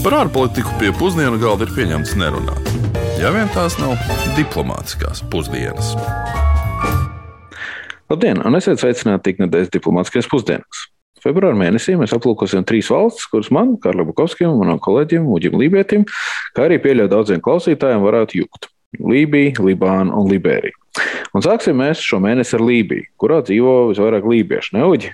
Par ārpolitiku pie pusdienu galda ir pieņemts nerunāt. Ja vien tās nav diplomātiskās pusdienas. Labdien, un esiet sveicināti ikdienas diplomātiskajās pusdienās. Februāra mēnesī mēs aplūkosim trīs valstis, kuras man, Karlam Bukovskim, manam kolēģim Uģim Lībietim, kā arī pieļauju daudziem klausītājiem, varētu jukt. Lībija, Libāna un Liberija. Un sāksim mēs šo mēnesi ar Lībiju, kurā dzīvo visvairāk lībiešu, ne Uģi?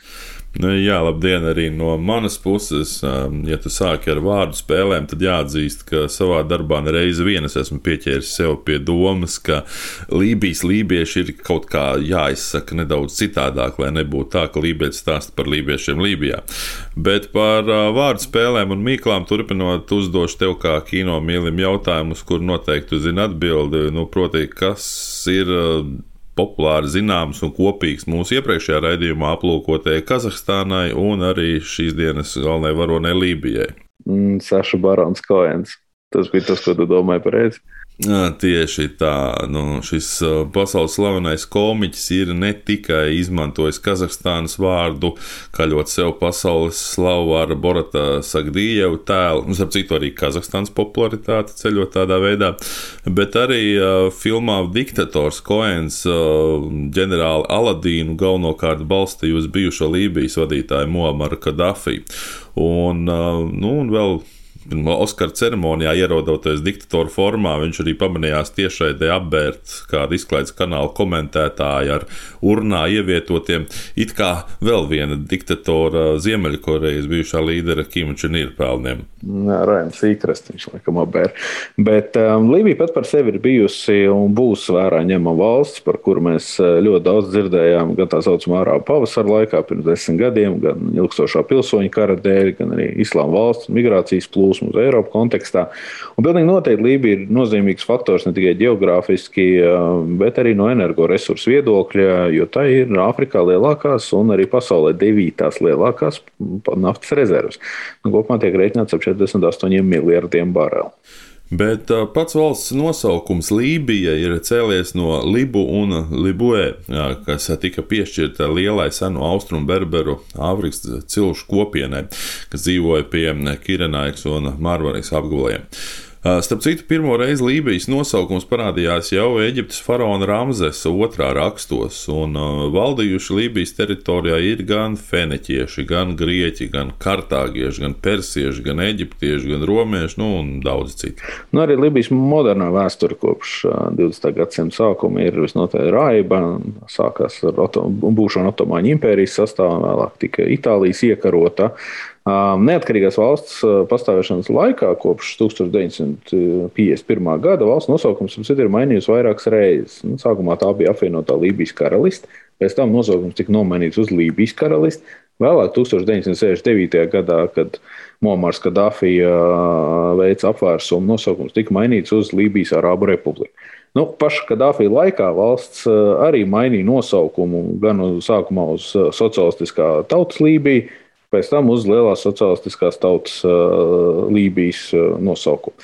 Nu, jā, labdien arī no manas puses. Um, ja tu sāki ar vārdu spēlēm, tad jāatzīst, ka savā darbā nereiz vien es esmu pieķēries sev pie domas, ka Lībijas lībieši ir kaut kā jāizsaka nedaudz citādāk, lai nebūtu tā, ka lībieši stāsta par lībiešiem Lībijā. Bet par vārdu spēlēm un mīklām turpinot, uzdošu tev kā kino mīlim jautājumus, kur noteikti zini atbildi. Nu, proti, kas ir populāri zināms un kopīgs mūsu iepriekšējā raidījumā aplūkotajai Kazahstānai un arī šīs dienas galvenajai varonai Lībijai. Mm, Saša Barons Koens. Tas bija tas, ko tu domāji par reizi. Tieši tā, nu, šis pasaules slavenais komiķis ir ne tikai izmantojis Kazahstānas vārdu, kaļot sev pasaules slavu ar Borata Sagdījevu tēlu, nu, ap citu arī Kazahstānas popularitāti ceļot tādā veidā, bet arī uh, filmā Diktators Koens uh, ģenerāli Aladīnu galvenokārt balstīja uz bijušo Lībijas vadītāju Muamaru Kadafi. Un, uh, nu, un vēl Oskara ceremonijā ierodoties diktatora formā, viņš arī pamanījās tiešraidē apbērt kādu izklaides kanālu komentētāju ar urnā ievietotiem it kā vēl viena diktatora Ziemeļkorejas bijušā līdera Kima Čenīra pelniem. Jā, Raims Īkrast, viņš laikam apbēr. Bet um, Lībija pat par sevi ir bijusi un būs vērā ņemama valsts, par kuru mēs uh, ļoti daudz dzirdējām gan tā saucamā ārā pavasara laikā pirms desmit gadiem, gan ilgstošā pilsoņu kara dēļ, gan arī islāma valsts migrācijas plūsmas plūsmu uz Eiropu kontekstā. Un pilnīgi noteikti Lībija ir nozīmīgs faktors ne tikai geogrāfiski, bet arī no energoresursu viedokļa, jo tā ir Āfrikā lielākās un arī pasaulē devītās lielākās naftas rezerves. Nu, kopumā tiek rēķināts ap 48 miljardiem barelu. Bet pats valsts nosaukums Lībija ir cēlies no Libu un Libue, kas tika piešķirta lielai senu austrumu berberu Āfrikas cilšu kopienai, kas dzīvoja pie Kirenaikas un Marmaris apgabaliem. Starp citu, pirmo reizi Lībijas nosaukums parādījās jau Eģiptes faraona Ramzesa otrā rakstos, un valdījuši Lībijas teritorijā ir gan feneķieši, gan grieķi, gan kartāgieši, gan persieši, gan eģiptieši, gan romieši, nu un daudz citu. Nu, arī Lībijas modernā vēsture kopš 20. gadsimta sākuma ir visnotaļ raiba. Sākās ar būšanu Otomāņu impērijas sastāvā, vēlāk tika Itālijas iekarota. Neatkarīgās valsts pastāvēšanas laikā, kopš 1951. gada, valsts nosaukums ir mainījusi vairākas reizes. Nu, sākumā tā bija apvienotā Lībijas karaliste, pēc tam nosaukums tika nomainīts uz Lībijas karalisti. Vēlāk, 1969. gadā, kad Momārs Kadāfi veica apvērsumu, nosaukums tika mainīts uz Lībijas Arābu Republiku. Nu, paša Kadāfija laikā valsts arī mainīja nosaukumu gan uz, sākumā uz Socialistiskā tautas Lībiju, pēc tam uz Lielās sociālistiskās tautas uh, Lībijas uh, nosaukumu.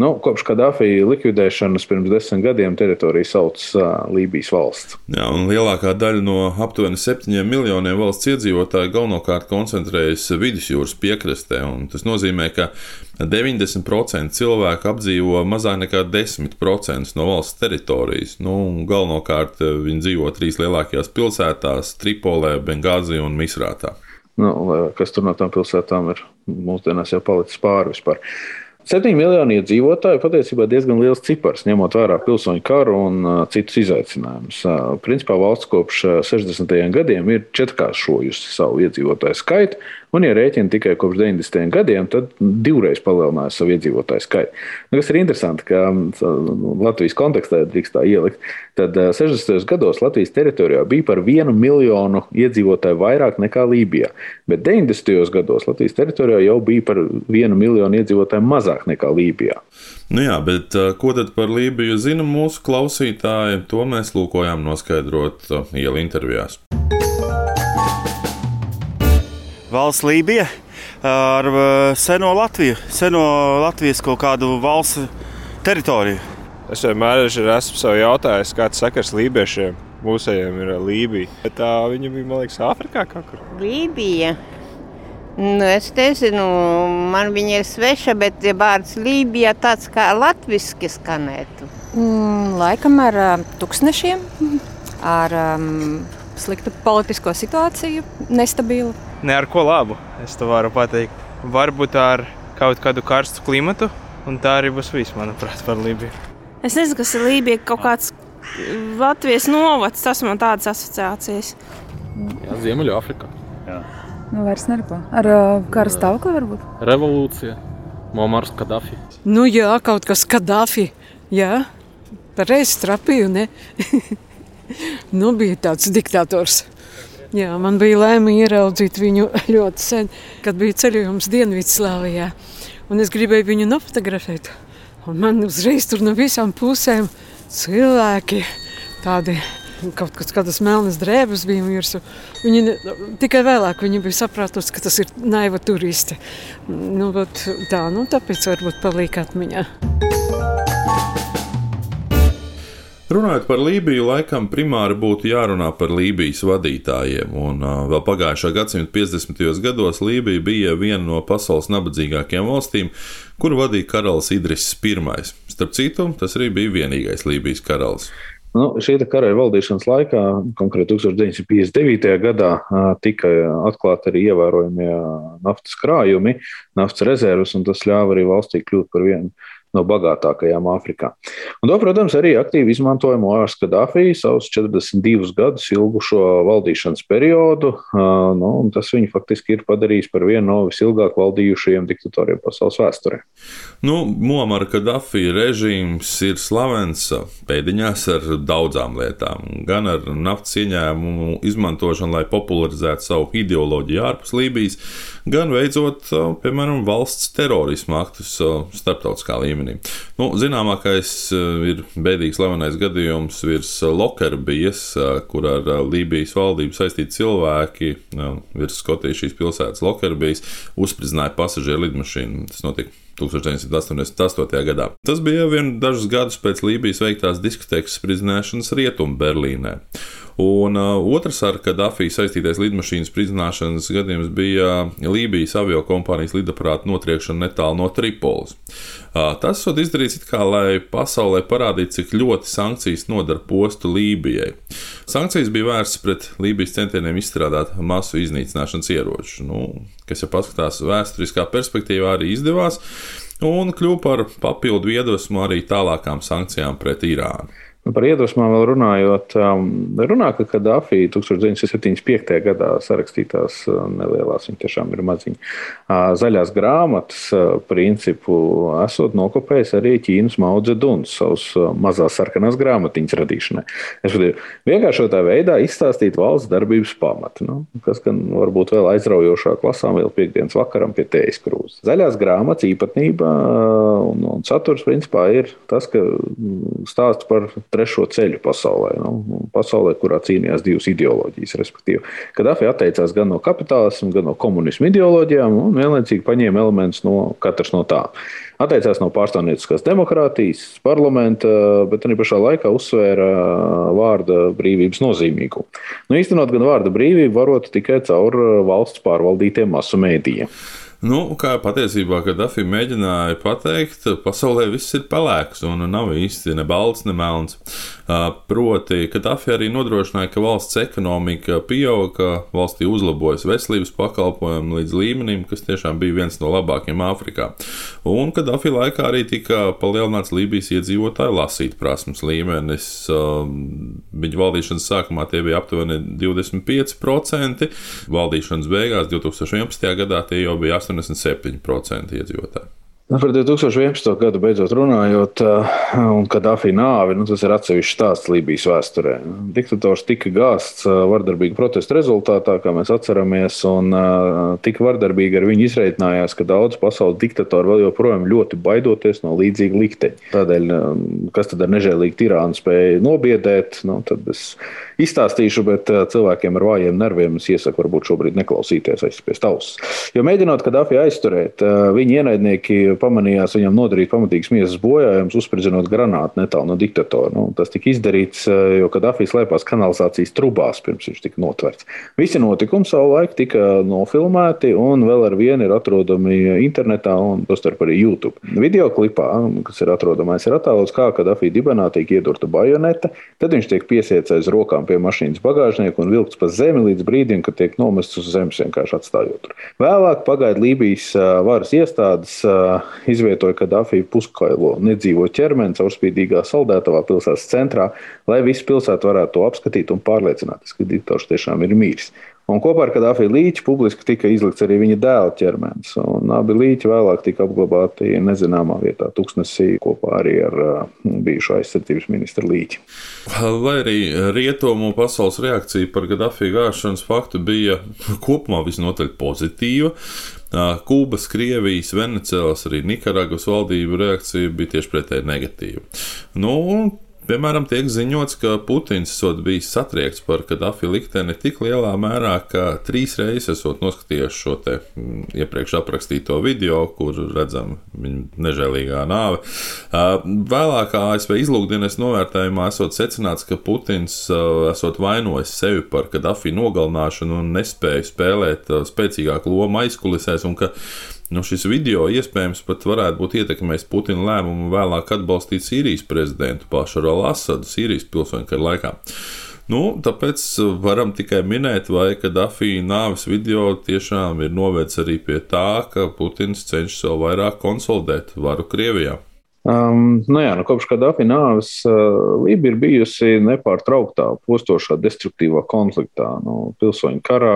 Nu, kopš Kadāfija likvidēšanas pirms desmit gadiem teritorija sauc uh, Lībijas valsts. Jā, lielākā daļa no aptuveni septiņiem miljoniem valsts iedzīvotāju galvenokārt koncentrējas vidusjūras piekrastē. Tas nozīmē, ka 90% cilvēku apdzīvo mazāk nekā 10% no valsts teritorijas. Nu, galvenokārt viņi dzīvo trīs lielākajās pilsētās - Tripolē, Bengāzī un Misrātā. Nu, kas tur no tām pilsētām ir mūsdienās jau palicis pāri vispār. 7 miljoni iedzīvotāju patiesībā diezgan liels cipars, ņemot vērā pilsoņu karu un uh, citus izaicinājumus. Uh, principā valsts kopš 60. gadiem ir četrkāršojusi savu iedzīvotāju skaitu, Un, ja rēķina tikai kopš 90. gadiem, tad divreiz palielināja savu iedzīvotāju skaitu. Nu, kas ir interesanti, ka nu, Latvijas kontekstā drīkst tā ielikt, tad 60. gados Latvijas teritorijā bija par vienu miljonu iedzīvotāju vairāk nekā Lībijā. Bet 90. gados Latvijas teritorijā jau bija par vienu miljonu iedzīvotāju mazāk nekā Lībijā. Nu jā, bet ko tad par Lībiju zina mūsu klausītāji? To mēs lūkojām noskaidrot ielu intervijās valsts Lībija ar seno Latviju, seno Latvijas kaut kādu valsts teritoriju. Es vienmēr esmu sev jautājis, kāds sakars lībiešiem. Mūsējiem ir Lībija. Bet tā viņa bija, man liekas, Āfrikā kaut kur. Lībija. Nu, es nezinu, man viņa ir sveša, bet vārds Lībija tāds kā latviski skanētu. Mm, laikam ar uh, tūkstošiem, ar um, sliktu politisko situāciju, nestabilu. Ne ar ko labu, es to varu pateikt. Varbūt ar kaut kādu karstu klimatu, un tā arī būs viss, manuprāt, par Lībiju. Es nezinu, kas ir Lībija, kaut kāds Latvijas novads, tas man tādas asociācijas. Jā, Ziemeļāfrikā. Nu, vairs neko. Ar uh, kara stāvokli varbūt? Revolūcija, Momars Kadafi. Nu jā, kaut kas Kadafi. Jā, pareizi trapīju, ne? nu, bija tāds diktators. Jā, man bija laime ieraudzīt viņu ļoti sen, kad bija ceļojums Dienvidslāvijā. Un es gribēju viņu nofotografēt. Un man uzreiz tur no visām pusēm cilvēki tādi kaut kas kādas melnas drēbes bija virsū. Viņi ne, tikai vēlāk viņi bija sapratusi, ka tas ir naiva turisti. Nu, tā, nu, tāpēc varbūt paliek atmiņā. Runājot par Lībiju, laikam primāri būtu jārunā par Lībijas vadītājiem. Un, vēl pagājušā gadsimta 50. gados Lībija bija viena no pasaules nabadzīgākajām valstīm, kuru vadīja karalis Idris I. Starp citu, tas arī bija vienīgais Lībijas karalis. Nu, šī karaļa valdīšanas laikā, konkrēti 1959. gadā, tika atklāti arī ievērojamie naftas krājumi, naftas rezerves, un tas ļāva arī valstī kļūt par vienu no bagātākajām Āfrikā. Un to, protams, arī aktīvi izmantoja Moārs Kadafī savus 42 gadus ilgušo valdīšanas periodu. Nu, tas viņu faktiski ir padarījis par vienu no visilgāk valdījušajiem diktatoriem pasaules vēsturē. Nu, Moāra Kadafī režīms ir slavens pēdiņās ar daudzām lietām. Gan ar naftas ieņēmumu izmantošanu, lai popularizētu savu ideoloģiju ārpus Lībijas, gan veicot, piemēram, valsts terorismu aktus starptautiskā līmenī. Nu, zināmākais ir bēdīgs slavenais gadījums virs Lokerbijas, kur ar Lībijas valdību saistīti cilvēki virs Skotijas pilsētas Lokerbijas uzspridzināja pasažieru lidmašīnu. Tas notika 1988. gadā. Tas bija vien dažus gadus pēc Lībijas veiktās diskotēkas spridzināšanas Rietumu Berlīnē. Un uh, otrs ar Kadafī saistītais lidmašīnas spridzināšanas gadījums bija Lībijas avio kompānijas lidaparāta notriekšana netālu no Tripolis. Uh, tas ir izdarīts kā, lai pasaulē parādītu, cik ļoti sankcijas nodara postu Lībijai. Sankcijas bija vērstas pret Lībijas centieniem izstrādāt masu iznīcināšanas ieroču, nu, kas, ja paskatās vēsturiskā perspektīvā, arī izdevās un kļuva par papildu iedvesmu arī tālākām sankcijām pret Irānu. Nu, par iedvesmām vēl runājot, um, runā, ka Kadafī 1975. gadā sarakstītās uh, nelielās, viņa tiešām ir maziņa, uh, zaļās grāmatas uh, principu esot nokopējis arī Ķīnas Maudzeduns savus mazās sarkanās grāmatiņas radīšanai. Es varu vienkāršotā veidā izstāstīt valsts darbības pamatu, nu, kas gan varbūt vēl aizraujošāk lasām vēl piekdienas vakaram pie tējas krūzes. Zaļās grāmatas īpatnība un, un saturs principā ir tas, ka mm, stāsts par trešo ceļu pasaulē. Nu, pasaulē, kurā cīnījās divas ideoloģijas. Respektīvi, Kadafi atteicās gan no kapitālisma, gan no komunisma ideoloģijām un vienlaicīgi paņēma elementus no katras no tām. Atteicās no pārstāvnieciskās demokrātijas, parlamenta, bet arī pašā laikā uzsvēra vārda brīvības nozīmīgumu. Nu, īstenot gan vārda brīvību varot tikai caur valsts pārvaldītiem masu mēdījiem. Nu, kā patiesībā, kad Dafija mēģināja pateikt, pasaulē viss ir pelēks un nav īsti ne balts, ne melns. Proti, ka Dafija arī nodrošināja, ka valsts ekonomika pieauga, ka valstī uzlabojas veselības pakalpojumi līdz līmenim, kas tiešām bija viens no labākajiem Āfrikā. Un ka Dafija laikā arī tika palielināts Lībijas iedzīvotāju lasīt prasmes līmenis. Viņa valdīšanas sākumā tie bija aptuveni 25%, valdīšanas beigās 2011. gadā tie jau bija 8%. 87% iedzīvotāji. Nu, par 2011. gadu beidzot runājot, un Kadafī nāvi, nu, tas ir atsevišķs stāsts Lībijas vēsturē. Diktators tika gāzts vardarbīgu protestu rezultātā, kā mēs atceramies, un tik vardarbīgi ar viņu izreikinājās, ka daudz pasaules diktatori vēl joprojām ļoti baidoties no līdzīga likteņa. Tādēļ, kas tad ar nežēlīgu tirānu spēja nobiedēt, nu, tad es izstāstīšu, bet cilvēkiem ar vājiem nerviem es iesaku varbūt šobrīd neklausīties aizspiest ausis. Jo mēģinot Kadafī aizturēt, viņa ienaidnieki pamanījās viņam nodarīt pamatīgas miesas bojājumus, uzspridzinot granātu netālu no diktatora. Nu, tas tika izdarīts, jo Kadafī slēpās kanalizācijas trubās, pirms viņš tika notverts. Visi notikumi savulaik tika nofilmēti un vēl ar vienu ir atrodami internetā un tostarp arī YouTube. Video klipā, kas ir atrodamais, ir attēlots kā Kadafī dibenā tiek iedurta bajoneta, tad viņš tiek piesiets aiz rokām pie mašīnas bagāžnieka un vilkts pa zemi līdz brīdim, kad tiek nomests uz zemes vienkārši atstājot tur. Vēlāk pagaidu Lībijas varas iestādes izvietoja Kadafī puskailo nedzīvo ķermeni caurspīdīgā saldētavā pilsētas centrā, lai visi pilsēta varētu to apskatīt un pārliecināties, ka diktors tiešām ir mīļš. Un kopā ar Kadāfī līķi publiski tika izlikts arī viņa dēla ķermenis. Abi līķi vēlāk tika apglabāti nezināmā vietā, Tuksnesī, kopā arī ar uh, bijušo aizsardzības ministru līķi. Lai arī rietumu pasaules reakcija par Kadāfī gāšanas faktu bija kopumā visnotaļ pozitīva, Kūbas, Krievijas, Venecijas, arī Nikaragvas valdību reakcija bija tieši pretēji negatīva. Nu, Piemēram, tiek ziņots, ka Putins esot bijis satriekts par Kadafi likteni tik lielā mērā, ka trīs reizes esot noskatījies šo te mm, iepriekš aprakstīto video, kur redzam viņa nežēlīgā nāve. Vēlākā ASV izlūkdienas novērtējumā esot secināts, ka Putins esot vainojis sevi par Kadafi nogalināšanu un nespēju spēlēt spēcīgāku lomu aizkulisēs un ka Nu, šis video iespējams pat varētu būt ietekmējis Putina lēmumu vēlāk atbalstīt Sīrijas prezidentu Pašaru al-Asadu Sīrijas pilsoņu kara laikā. Nu, tāpēc varam tikai minēt, vai Kadafī nāves video tiešām ir novēts arī pie tā, ka Putins cenšas vēl vairāk konsolidēt varu Krievijā. Um, nu jā, nu kopš Kadāfi nāves uh, Libija ir bijusi nepārtrauktā postošā destruktīvā konfliktā, nu, pilsoņu karā,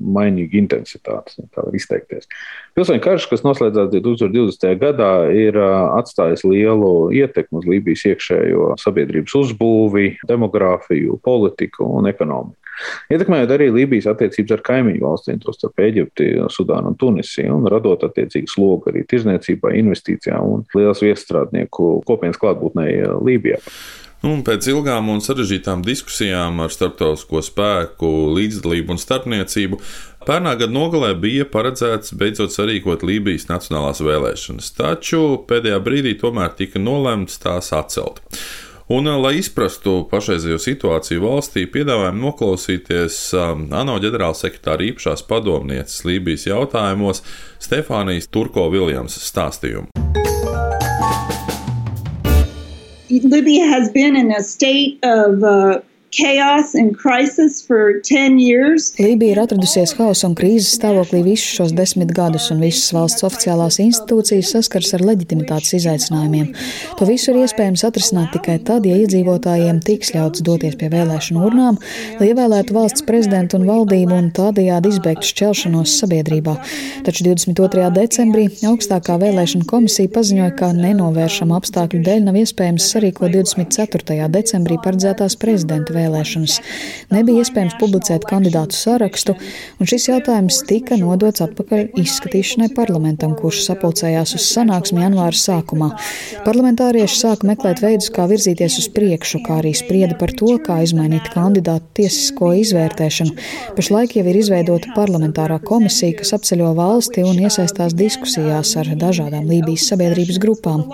mainīga intensitāte, kā var izteikties. Pilsoņu karš, kas noslēdzās 2020. gadā, ir uh, atstājis lielu ietekmi uz Lībijas iekšējo sabiedrības uzbūvi, demogrāfiju, politiku un ekonomiku. Ietekmējot arī Lībijas attiecības ar kaimiņu valstīm, tostarp Eģipti, Sudānu un Tunisiju, un radot attiecīgu slogu arī tirzniecībai, investīcijām un liels viestrādnieku kopienas klātbūtnē Lībijā. Un pēc ilgām un sarežģītām diskusijām ar starptautisko spēku, līdzdalību un starpniecību Pērnā gada nogalē bija paredzēts beidzot sarīkot Lībijas nacionālās vēlēšanas, taču pēdējā brīdī tomēr tika nolemts tās atcelt. Un, eh, lai izprastu pašreizējo situāciju valstī, piedāvājam noklausīties um, ANO ģenerālsekretāra īpašās padomnieces Lībijas jautājumos Stefānijas Turko Viljamsas stāstījumu. Libya has been in a state of uh, Lībija ir atradusies hausa un krīzes stāvoklī visus šos desmit gadus, un visas valsts oficiālās institūcijas saskars ar leģitimitātes izaicinājumiem. To visu ir iespējams atrisināt tikai tad, ja iedzīvotājiem tiks ļauts doties pie vēlēšanu urnām, lai ievēlētu valsts prezidentu un valdību un tādējādi izbeigtu šķelšanos sabiedrībā. Taču 22. decembrī augstākā vēlēšana komisija paziņoja, ka nenovēršama apstākļu dēļ nav iespējams sarīkot 24. decembrī paredzētās prezidenta vēlēšanas vēlēšanas. Nebija iespējams publicēt kandidātu sarakstu, un šis jautājums tika nodots atpakaļ izskatīšanai parlamentam, kurš sapulcējās uz sanāksmi janvāra sākumā. Parlamentārieši sāka meklēt veidus, kā virzīties uz priekšu, kā arī sprieda par to, kā izmainīt kandidātu tiesisko izvērtēšanu. Pašlaik jau ir izveidota parlamentārā komisija, kas apceļo valsti un iesaistās diskusijās ar dažādām Lībijas sabiedrības grupām.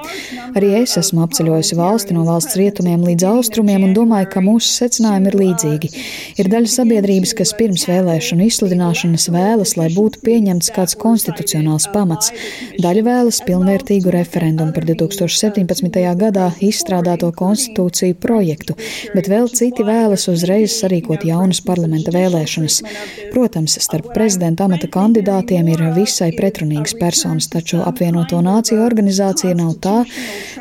Arī es esmu apceļojusi valsti no valsts rietumiem līdz austrumiem un domāju, ka mūsu secinājumi secinājumi ir līdzīgi. Ir daļa sabiedrības, kas pirms vēlēšanu izsludināšanas vēlas, lai būtu pieņemts kāds konstitucionāls pamats. Daļa vēlas pilnvērtīgu referendumu par 2017. gadā izstrādāto konstitūciju projektu, bet vēl citi vēlas uzreiz sarīkot jaunas parlamenta vēlēšanas. Protams, starp prezidenta amata kandidātiem ir visai pretrunīgas personas, taču apvienoto nāciju organizācija nav tā,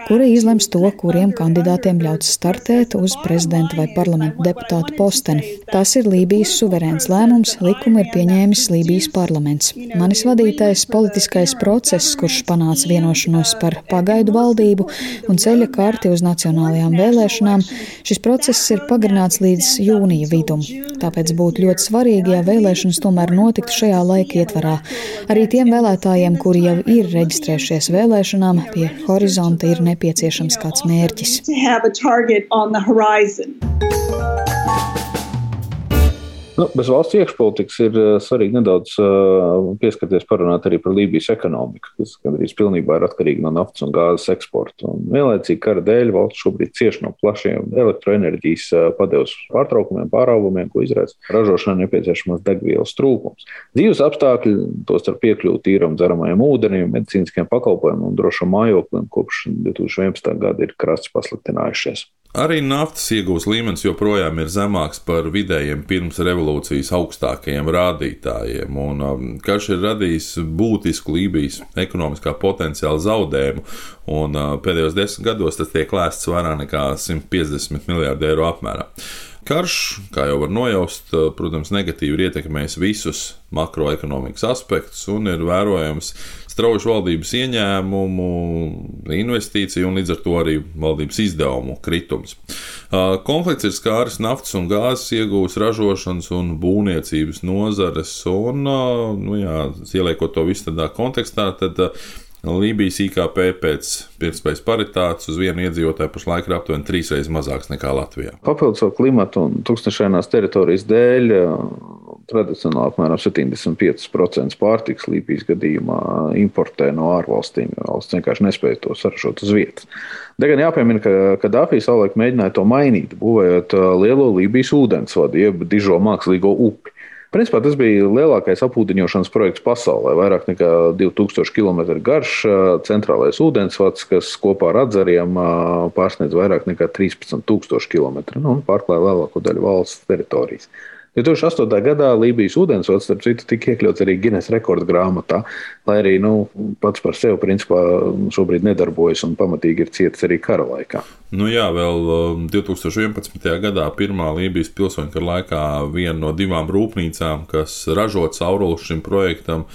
kura izlems to, kuriem kandidātiem ļauts startēt uz prezidenta vai parlamenta deputātu posteni. Tas ir Lībijas suverēns lēmums, likumu ir pieņēmis Lībijas parlaments. Manis vadītais politiskais process, kurš panāca vienošanos par pagaidu valdību un ceļa karti uz nacionālajām vēlēšanām, šis process ir pagarināts līdz jūnija vidum. Tāpēc būtu ļoti svarīgi, ja vēlēšanas tomēr notiktu šajā laika ietvarā. Arī tiem vēlētājiem, kuri jau ir reģistrējušies vēlēšanām, pie horizonta ir nepieciešams kāds mērķis. Nu, bez valsts iekšpolitikas ir uh, svarīgi nedaudz uh, pieskarties parunāt arī par Lībijas ekonomiku, kas gandrīz pilnībā ir atkarīga no naftas un gāzes eksporta. Un vienlaicīgi kara dēļ valsts šobrīd cieš no plašiem elektroenerģijas uh, padevas pārtraukumiem, pārāvumiem, ko izraisa ražošanai nepieciešamās degvielas trūkums. Dzīves apstākļi, tostarp piekļūt tīram dzeramajam ūdenim, medicīniskiem pakalpojumiem un drošam mājoklim kopš 2011. gada ir krasti pasliktinājušies. Arī naftas iegūs līmenis joprojām ir zemāks par vidējiem pirms revolūcijas augstākajiem rādītājiem, un um, karš ir radījis būtisku Lībijas ekonomiskā potenciāla zaudējumu, un uh, pēdējos desmit gados tas tiek lēsts vairāk nekā 150 miljārdu eiro apmērā. Karš, kā jau var nojaust, uh, protams, negatīvi ir ietekmējis visus makroekonomikas aspektus un ir vērojams strauju valdības ieņēmumu, investīciju un līdz ar to arī valdības izdevumu kritums. Konflikts ir skāris naftas un gāzes iegūs ražošanas un būvniecības nozares, un, nu jā, ieliekot to visu tādā kontekstā, tad Lībijas IKP pēc pirktspējas paritātes uz vienu iedzīvotāju pašlaik ir aptuveni trīs reizes mazāks nekā Latvijā. Papildus savu klimatu un tūkstošainās teritorijas dēļ tradicionāli apmēram 75% pārtikas Lībijas gadījumā importē no ārvalstīm, jo valsts vienkārši nespēja to saražot uz vietas. Te gan jāpiemina, ka Kadāfī savulaik mēģināja to mainīt, būvējot lielo Lībijas ūdensvadu, jeb dižo mākslīgo upi. Principā tas bija lielākais apūdeņošanas projekts pasaulē. Vairāk nekā 2000 km garš centrālais ūdensvads, kas kopā ar atzariem pārsniedz vairāk nekā 13,000 km nu, un pārklāja lielāko daļu valsts teritorijas. 2008. gadā Lībijas ūdensvads, starp citu, tika iekļauts arī Guinness rekordu grāmatā, lai arī nu, pats par sevi principā šobrīd nedarbojas un pamatīgi ir cietis arī kara laikā. Nu jā, vēl 2011. Um, gadā pirmā Lībijas pilsoņu kara laikā viena no divām rūpnīcām, kas ražo caurulus šim projektam,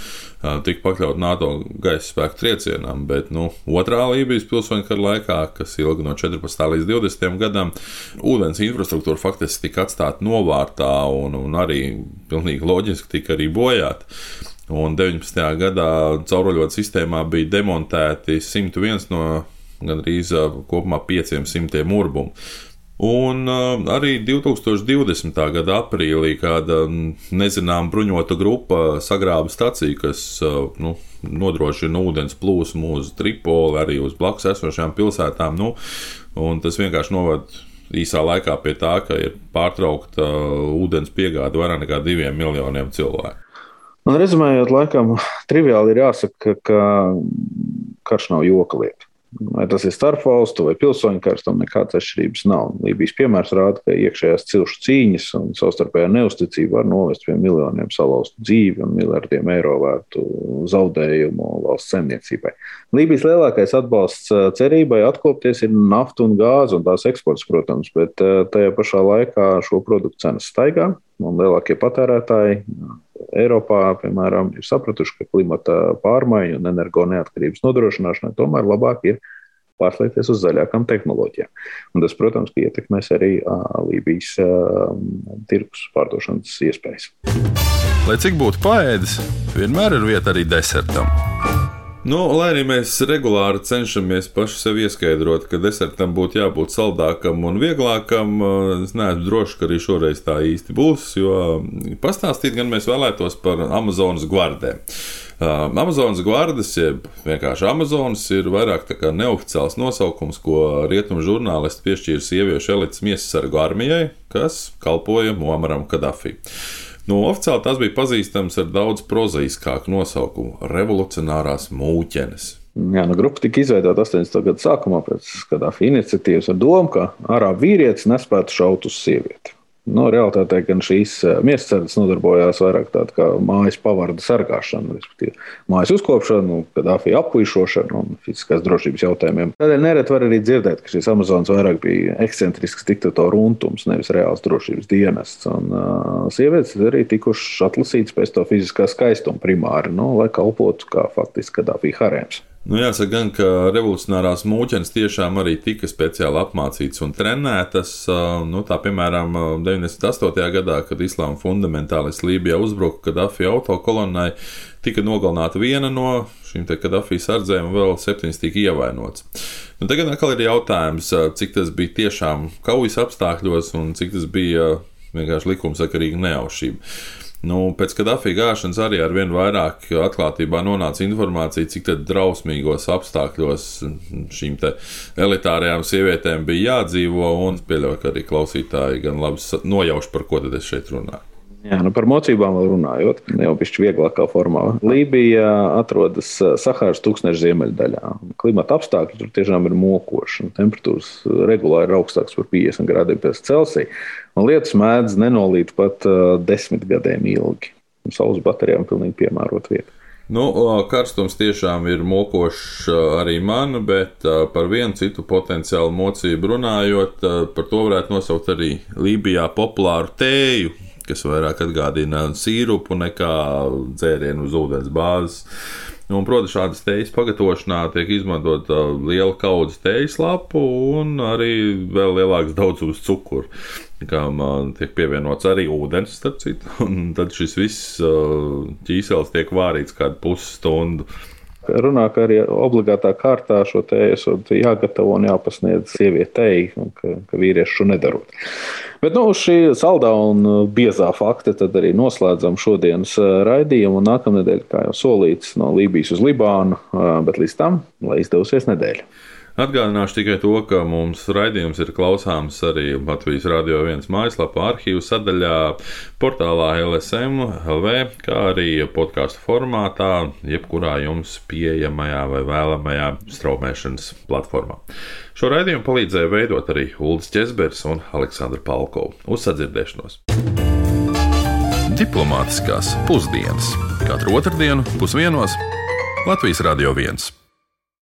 tika pakļaut NATO gaisa spēku triecienam, bet nu, otrā Lībijas pilsoņu kara laikā, kas ilga no 14. līdz 20. gadam, ūdens infrastruktūra faktiski tika atstāta novārtā un, un arī pilnīgi loģiski tika arī bojāta. Un 19. gadā cauruļotu sistēmā bija demontēti 101 no gandrīz kopumā 500 urbumu. Un uh, arī 2020. gada aprīlī kāda nezināma bruņota grupa sagrāba staciju, kas uh, nu, nodrošina ūdens plūsmu uz Tripoli, arī uz blakus esošām pilsētām. Nu, tas vienkārši novada īsā laikā pie tā, ka ir pārtraukta uh, ūdens piegāde vairāk nekā diviem miljoniem cilvēku. Man rezumējot, laikam, triviāli ir jāsaka, ka karš nav joka lieta. Vai tas ir starpvalstu vai pilsoņu karš, tam nekādas atšķirības nav. Lībijas piemērs rāda, ka iekšējās cilšu cīņas un savstarpējā neusticība var novest pie miljoniem salauztu dzīvi un miljardiem eiro vērtu zaudējumu valsts saimniecībai. Lībijas lielākais atbalsts cerībai atkopties ir nafta un gāze un tās eksports, protams, bet tajā pašā laikā šo produktu cenas staigā un lielākie patērētāji Eiropā, piemēram, ir sapratuši, ka klimata pārmaiņu un energo neatkarības nodrošināšanai tomēr labāk ir pārslēgties uz zaļākām tehnoloģijām. Un tas, protams, ietekmēs arī Lībijas tirgus pārdošanas iespējas. Lai cik būtu paēdis, vienmēr ir vieta arī desertam. Nu, lai arī mēs regulāri cenšamies paši sev ieskaidrot, ka desertam būtu jābūt saldākam un vieglākam, es neesmu drošs, ka arī šoreiz tā īsti būs. Jo pastāstīt gan mēs vēlētos par Amazonas gvardēm. Uh, Amazonas gvardas, jeb vienkārši Amazonas, ir vairāk neoficiāls nosaukums, ko rietumu žurnālisti piešķīra sieviešu elites miesas sargu armijai, kas kalpoja Muamaram Kadafī. Nu, oficiāli tas bija pazīstams ar daudz prozaiskāku nosaukumu - Revolucionārās mūķenes. Jā, nu, grupa tika izveidota 80. gada sākumā pēc kādā iniciatīvas ar domu, ka ārā vīrietis nespētu šaut uz sievieti. Nu, Realtātē gan šīs eh, miesasardzes nodarbojās vairāk tādu kā mājas pavardu sargāšanu, respektīvi mājas uzkopšanu, Kadāfija appuišošanu un fiziskās drošības jautājumiem. Tādēļ nereti var arī dzirdēt, ka šīs Amazonas vairāk bija ekscentrisks diktatoru runtums, nevis reāls drošības dienests. Un uh, sievietes arī tikušas atlasītas pēc to fiziskā skaistuma primāri, nu, lai kalpotu kā faktiski Kadāfija harēms. Nu, jāsaka, gan, ka revolucionārās mūķenes tiešām arī tika speciāli apmācītas un trenētas. Nu, tā piemēram, 98. gadā, kad islāma fundamentālisti Lībijā uzbruka Kadafī autokolonnai, tika nogalināta viena no šīm Kadafī sardzēm, un vēl septiņas tika ievainotas. Nu, tagad atkal ir jautājums, cik tas bija tiešām kaujas apstākļos un cik tas bija vienkārši likumsakarīga neaušība. Nu, pēc Kadafī gāšanas arī ar vien vairāk atklātībā nonāca informācija, cik drausmīgos apstākļos šīm elitārajām sievietēm bija jādzīvo. Un pieļauju, ka arī klausītāji gan labi nojauš, par ko tad es šeit runāju. Jā, nu par mocībām vēl runājot, jau pišķi vieglākā formā. Lībija atrodas Sahāras tūkstneša ziemeļdaļā. Klimata apstākļi tur tiešām ir mokoši. Temperatūras regulāri ir augstākas par 50 grādiem pēc Celsija. Un lietas mēdz nenolīt pat uh, desmit gadiem ilgi. Saules baterijām pilnīgi piemērot vietu. Nu, karstums tiešām ir mokošs arī man, bet par vienu citu potenciālu mocību runājot, par to varētu nosaukt arī Lībijā populāru tēju, kas vairāk atgādina sīrupu nekā dzērienu uz ūdens bāzes. Nu, un, protams, šādas teijas pagatavošanā tiek izmantota liela kaudzes teijas lapu un arī vēl lielāks daudzums cukuru, kam tiek pievienots arī ūdens, starp citu. Un tad šis viss ķīselis tiek vārīts kādu pusstundu. Runā, ka arī obligātā kārtā šo tēju jāgatavo un jāpasniedz sievietei, ka, ka vīrieši šo nedarot. Bet nu, šī saldā un biezā fakta arī noslēdzam šodienas raidījumu. Un nākamnedēļ, kā jau solīts, no Lībijas uz Libānu, bet līdz tam, lai izdevusies nedēļa. Atgādināšu tikai to, ka mums raidījums ir klausāms arī Latvijas Rādio 1 mājaslapā, arhīvu sadaļā, portālā LSM, LV, kā arī podkāstu formātā, jebkurā jums pieejamajā vai vēlamajā straumēšanas platformā. Šo raidījumu palīdzēja veidot arī Ulris Česbers un Aleksandra Palkova. Uz sadzirdēšanos! Diplomātiskās pusdienas katru otrdienu pusdienos Latvijas Radio 1.